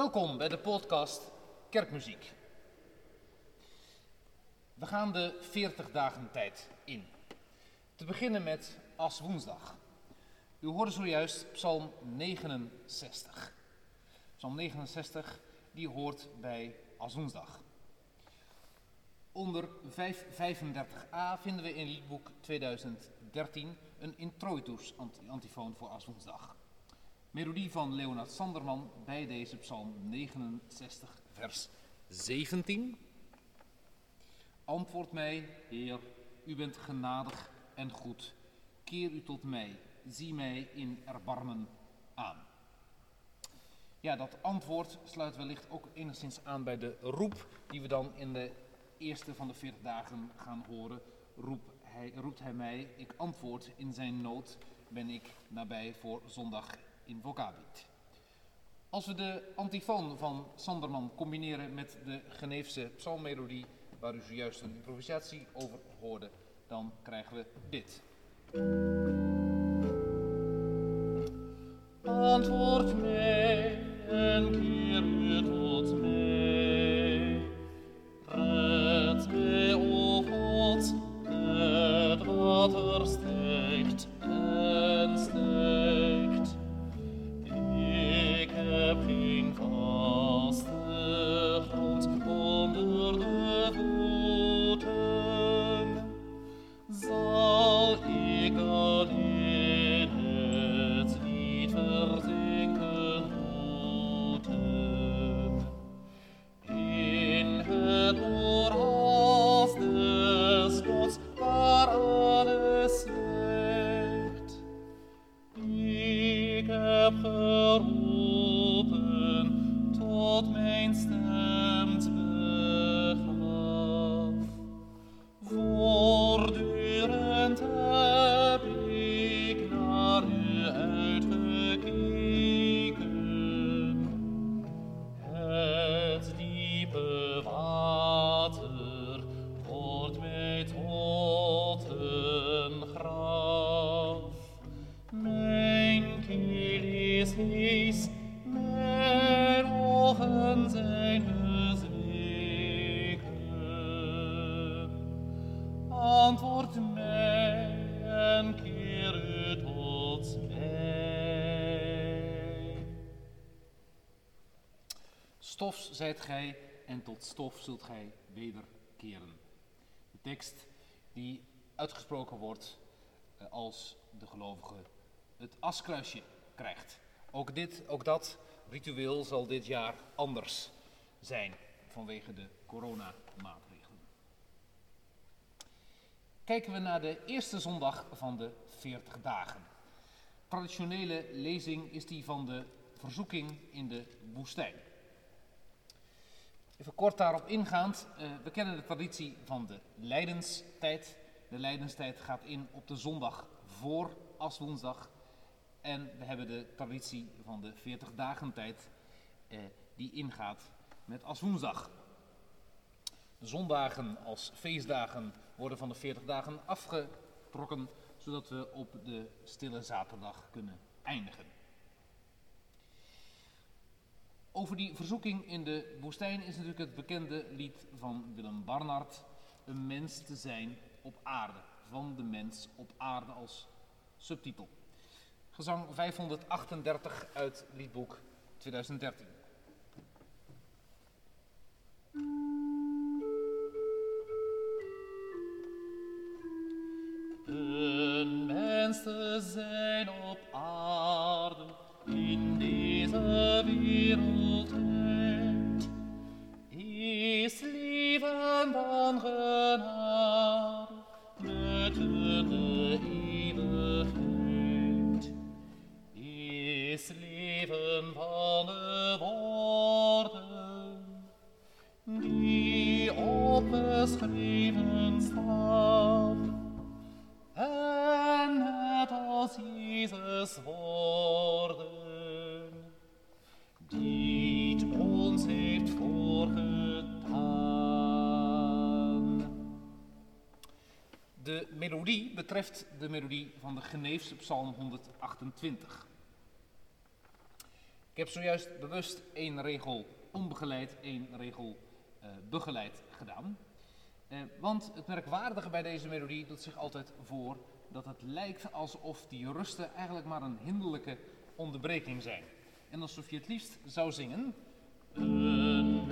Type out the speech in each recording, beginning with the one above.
Welkom bij de podcast Kerkmuziek. We gaan de 40 dagen tijd in. Te beginnen met As Woensdag. U hoorde zojuist Psalm 69. Psalm 69 die hoort bij As Woensdag. Onder 535a vinden we in liedboek 2013 een introitus antifoon voor As Woensdag. Melodie van Leonard Sanderman bij deze psalm 69, vers 17. Antwoord mij, Heer, u bent genadig en goed. Keer u tot mij, zie mij in erbarmen aan. Ja, dat antwoord sluit wellicht ook enigszins aan bij de roep die we dan in de eerste van de 40 dagen gaan horen. Roep hij, roept hij mij, ik antwoord in zijn nood, ben ik nabij voor zondag in Vocabit. Als we de antifoon van Sanderman combineren met de Geneefse psalmmelodie, waar u zojuist een improvisatie over hoorde, dan krijgen we dit. Antwoord mij en keer u tot. Stof zijt gij en tot stof zult gij wederkeren. De tekst die uitgesproken wordt eh, als de gelovige het askruisje krijgt. Ook dit, ook dat ritueel zal dit jaar anders zijn vanwege de coronamaatregelen. Kijken we naar de eerste zondag van de 40 dagen. Traditionele lezing is die van de verzoeking in de woestijn. Even kort daarop ingaand, eh, we kennen de traditie van de lijdenstijd. De lijdenstijd gaat in op de zondag voor Aswoensdag. En we hebben de traditie van de 40 dagen tijd eh, die ingaat met Aswoensdag. De zondagen als feestdagen worden van de 40 dagen afgetrokken, zodat we op de stille zaterdag kunnen eindigen. Over die verzoeking in de woestijn is natuurlijk het bekende lied van Willem Barnard, een mens te zijn op aarde, van de mens op aarde als subtitel. Gezang 538 uit liedboek 2013. Een mens te zijn op aarde in deze wereldtijd is betreft de melodie van de Geneefse psalm 128. heb zojuist bewust één regel onbegeleid, één regel uh, begeleid gedaan. Uh, want het merkwaardige bij deze melodie doet zich altijd voor dat het lijkt alsof die rusten eigenlijk maar een hinderlijke onderbreking zijn. En alsof je het liefst zou zingen. Een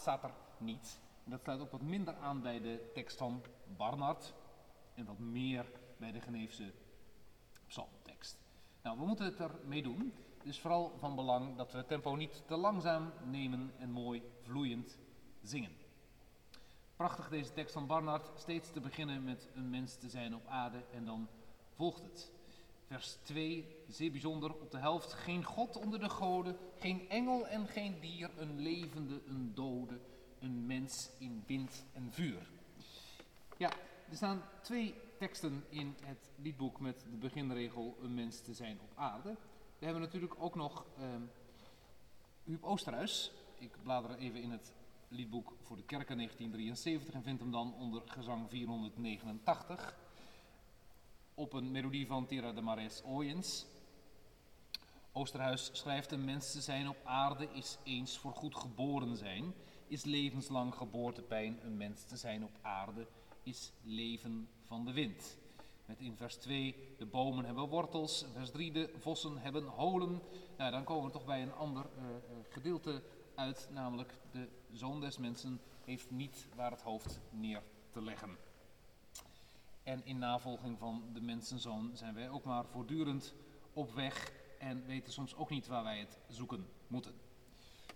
Staat er niet. Dat sluit ook wat minder aan bij de tekst van Barnard en wat meer bij de Geneefse psalmtekst. Nou, we moeten het ermee doen. Het is vooral van belang dat we het tempo niet te langzaam nemen en mooi vloeiend zingen. Prachtig deze tekst van Barnard, steeds te beginnen met een mens te zijn op aarde en dan volgt het. Vers 2, zeer bijzonder, op de helft geen God onder de goden, geen engel en geen dier, een levende, een dode, een mens in wind en vuur. Ja, er staan twee teksten in het liedboek met de beginregel een mens te zijn op aarde. We hebben natuurlijk ook nog uh, Huub Oosterhuis. Ik blader even in het liedboek voor de kerken 1973 en vind hem dan onder gezang 489 op een melodie van Tera de Mares Oyens. Oosterhuis schrijft: Een mens te zijn op aarde is eens voor goed geboren zijn, is levenslang geboortepijn. Een mens te zijn op aarde is leven van de wind. Met in vers 2 de bomen hebben wortels, vers 3 de vossen hebben holen. Nou, dan komen we toch bij een ander uh, uh, gedeelte uit, namelijk de zoon des mensen heeft niet waar het hoofd neer te leggen. En in navolging van de mensenzoon zijn wij ook maar voortdurend op weg en weten soms ook niet waar wij het zoeken moeten.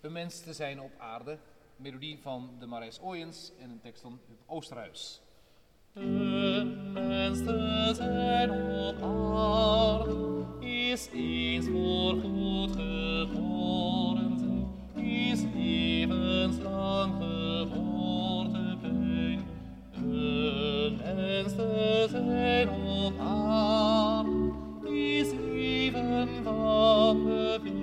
Een mens te zijn op aarde, melodie van de Marijs Ooyens en een tekst van Oosterhuis. Een mens te zijn op aarde is eens voor goed geboren is levenslang Even van the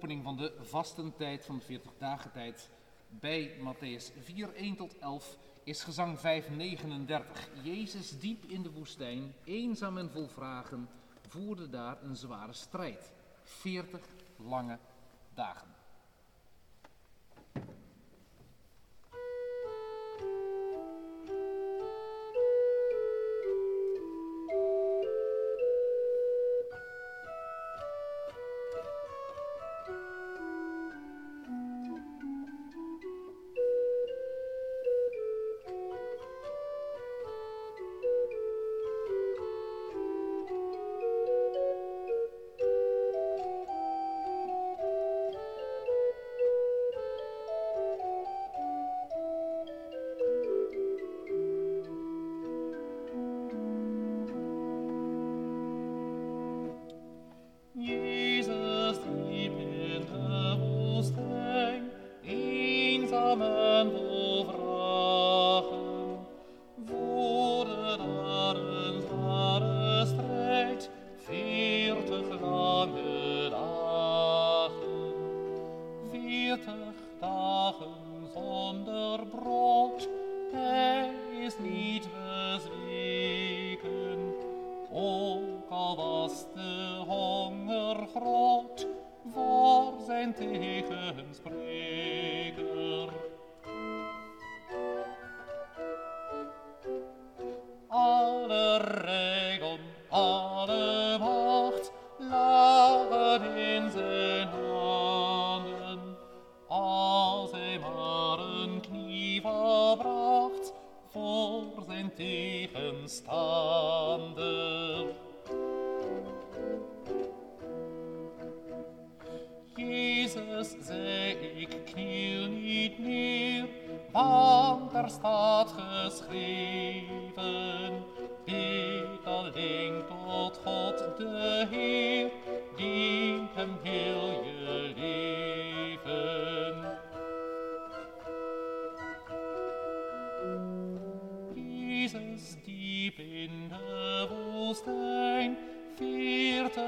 opening van de vastentijd van de 40 dagen tijd bij Matthäus 4, 1 tot 11 is gezang 539. Jezus diep in de woestijn, eenzaam en vol vragen, voerde daar een zware strijd. 40 lange dagen.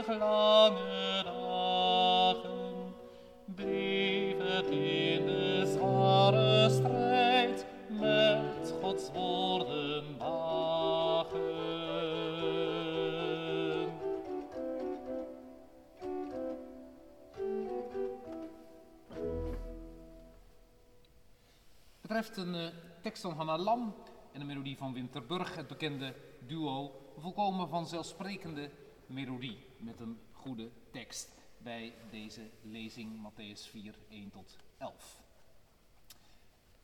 Veertig lange dagen, bleef het in de zware strijd met Gods woorden wagen. betreft een eh, tekst van Hanna Lam en een melodie van Winterburg, het bekende duo. Een volkomen vanzelfsprekende melodie met een goede tekst bij deze lezing Matthäus 4, 1 tot 11.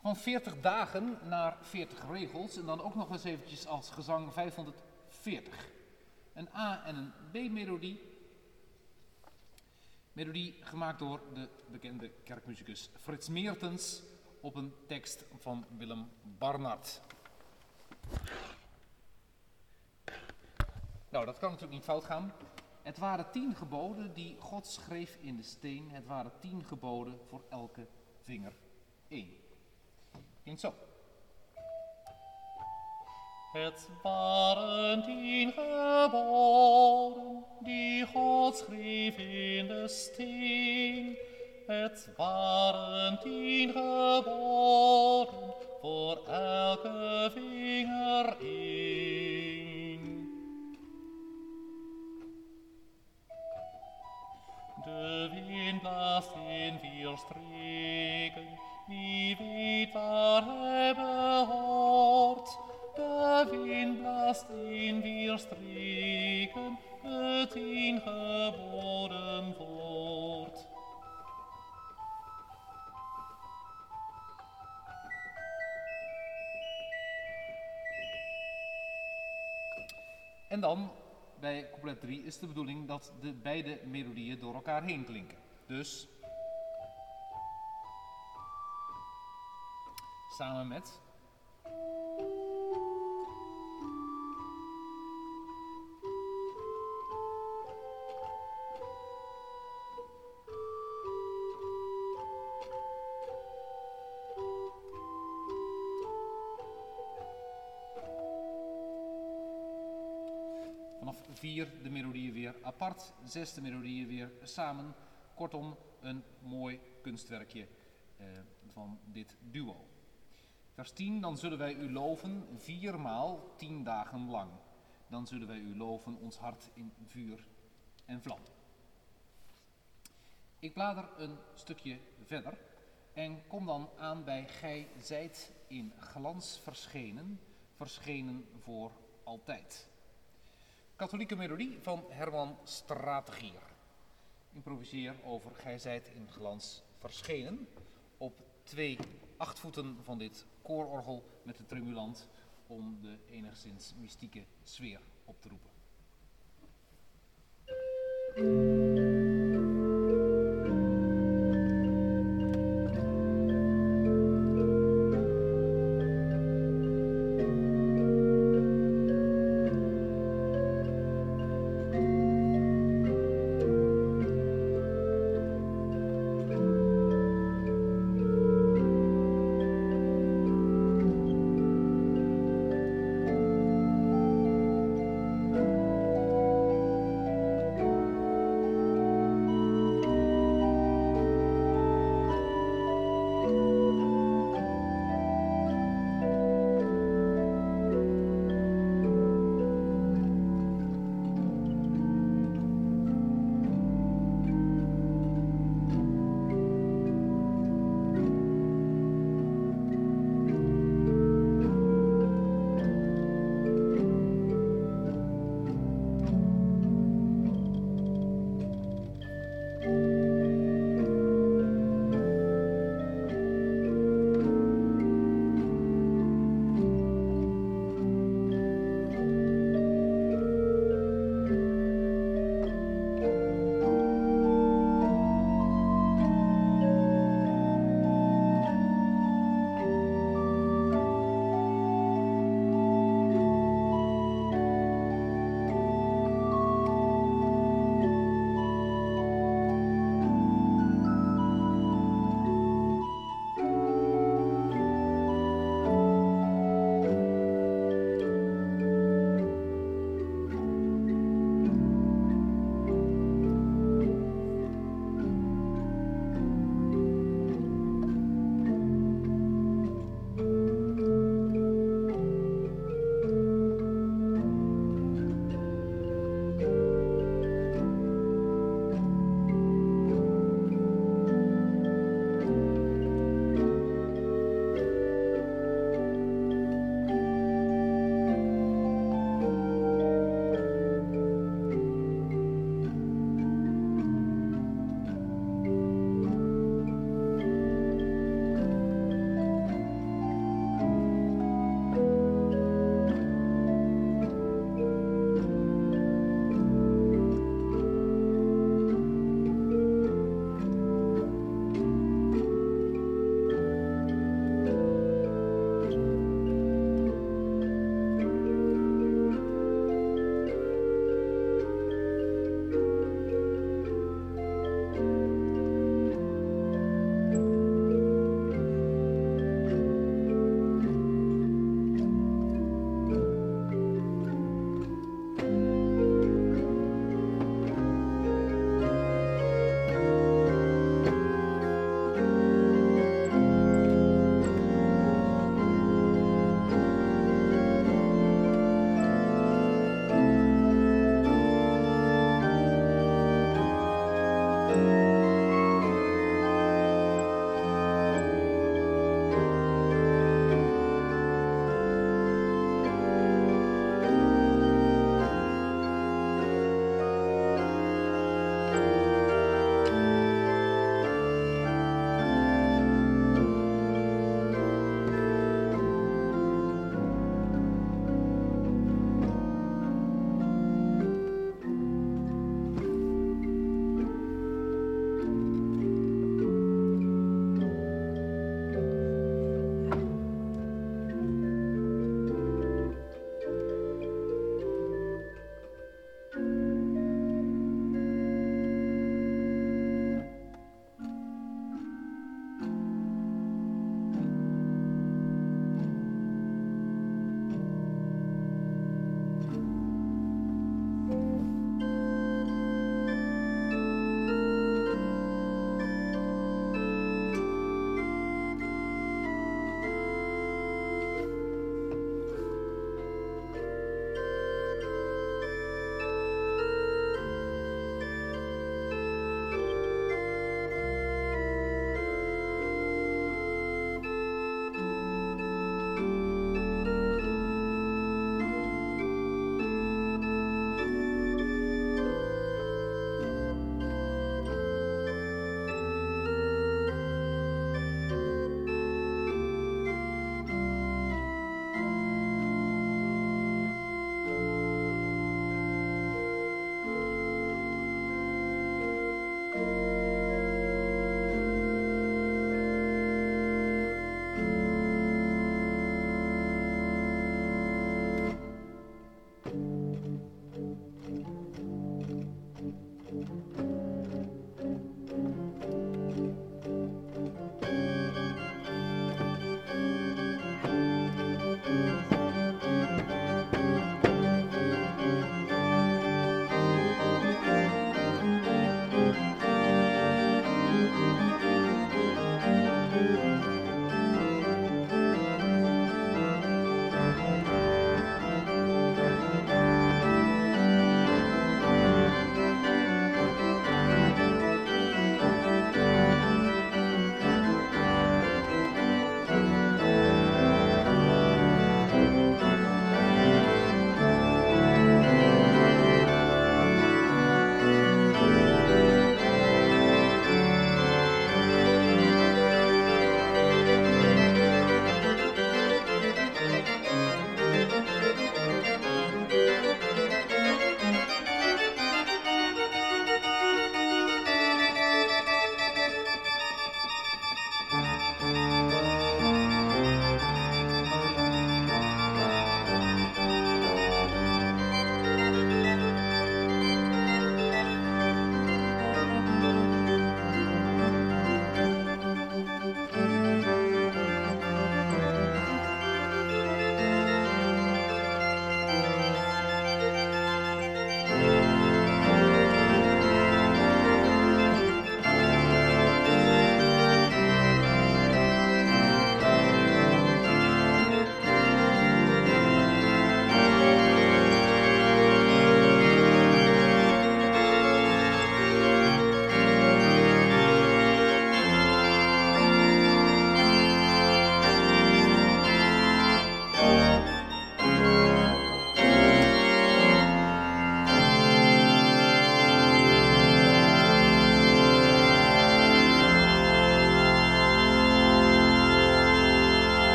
Van 40 dagen naar 40 regels en dan ook nog eens eventjes als gezang 540. Een A- en een B-melodie. Melodie gemaakt door de bekende kerkmuzikus Frits Meertens op een tekst van Willem Barnard. Nou, dat kan natuurlijk niet fout gaan. Het waren tien geboden die God schreef in de steen. Het waren tien geboden voor elke vinger één. Klinkt zo. Het waren tien geboden die God schreef in de steen. Het waren tien geboden voor elke vinger één. In vier streken, wie weet waar hij behoort. De wind in vier streken, het ingeboren woord. En dan, bij couplet 3, is de bedoeling dat de beide melodieën door elkaar heen klinken. Dus samen met. Vanaf vier de melodieën weer apart, zes de melodieën weer samen. Kortom, een mooi kunstwerkje eh, van dit duo. Vers 10, dan zullen wij u loven viermaal tien dagen lang. Dan zullen wij u loven ons hart in vuur en vlam. Ik blader een stukje verder en kom dan aan bij Gij zijt in glans verschenen, verschenen voor altijd. Katholieke melodie van Herman Strategier. Improviseer over Gij zijt in glans verschenen op twee achtvoeten van dit koororgel met de tremulant om de enigszins mystieke sfeer op te roepen.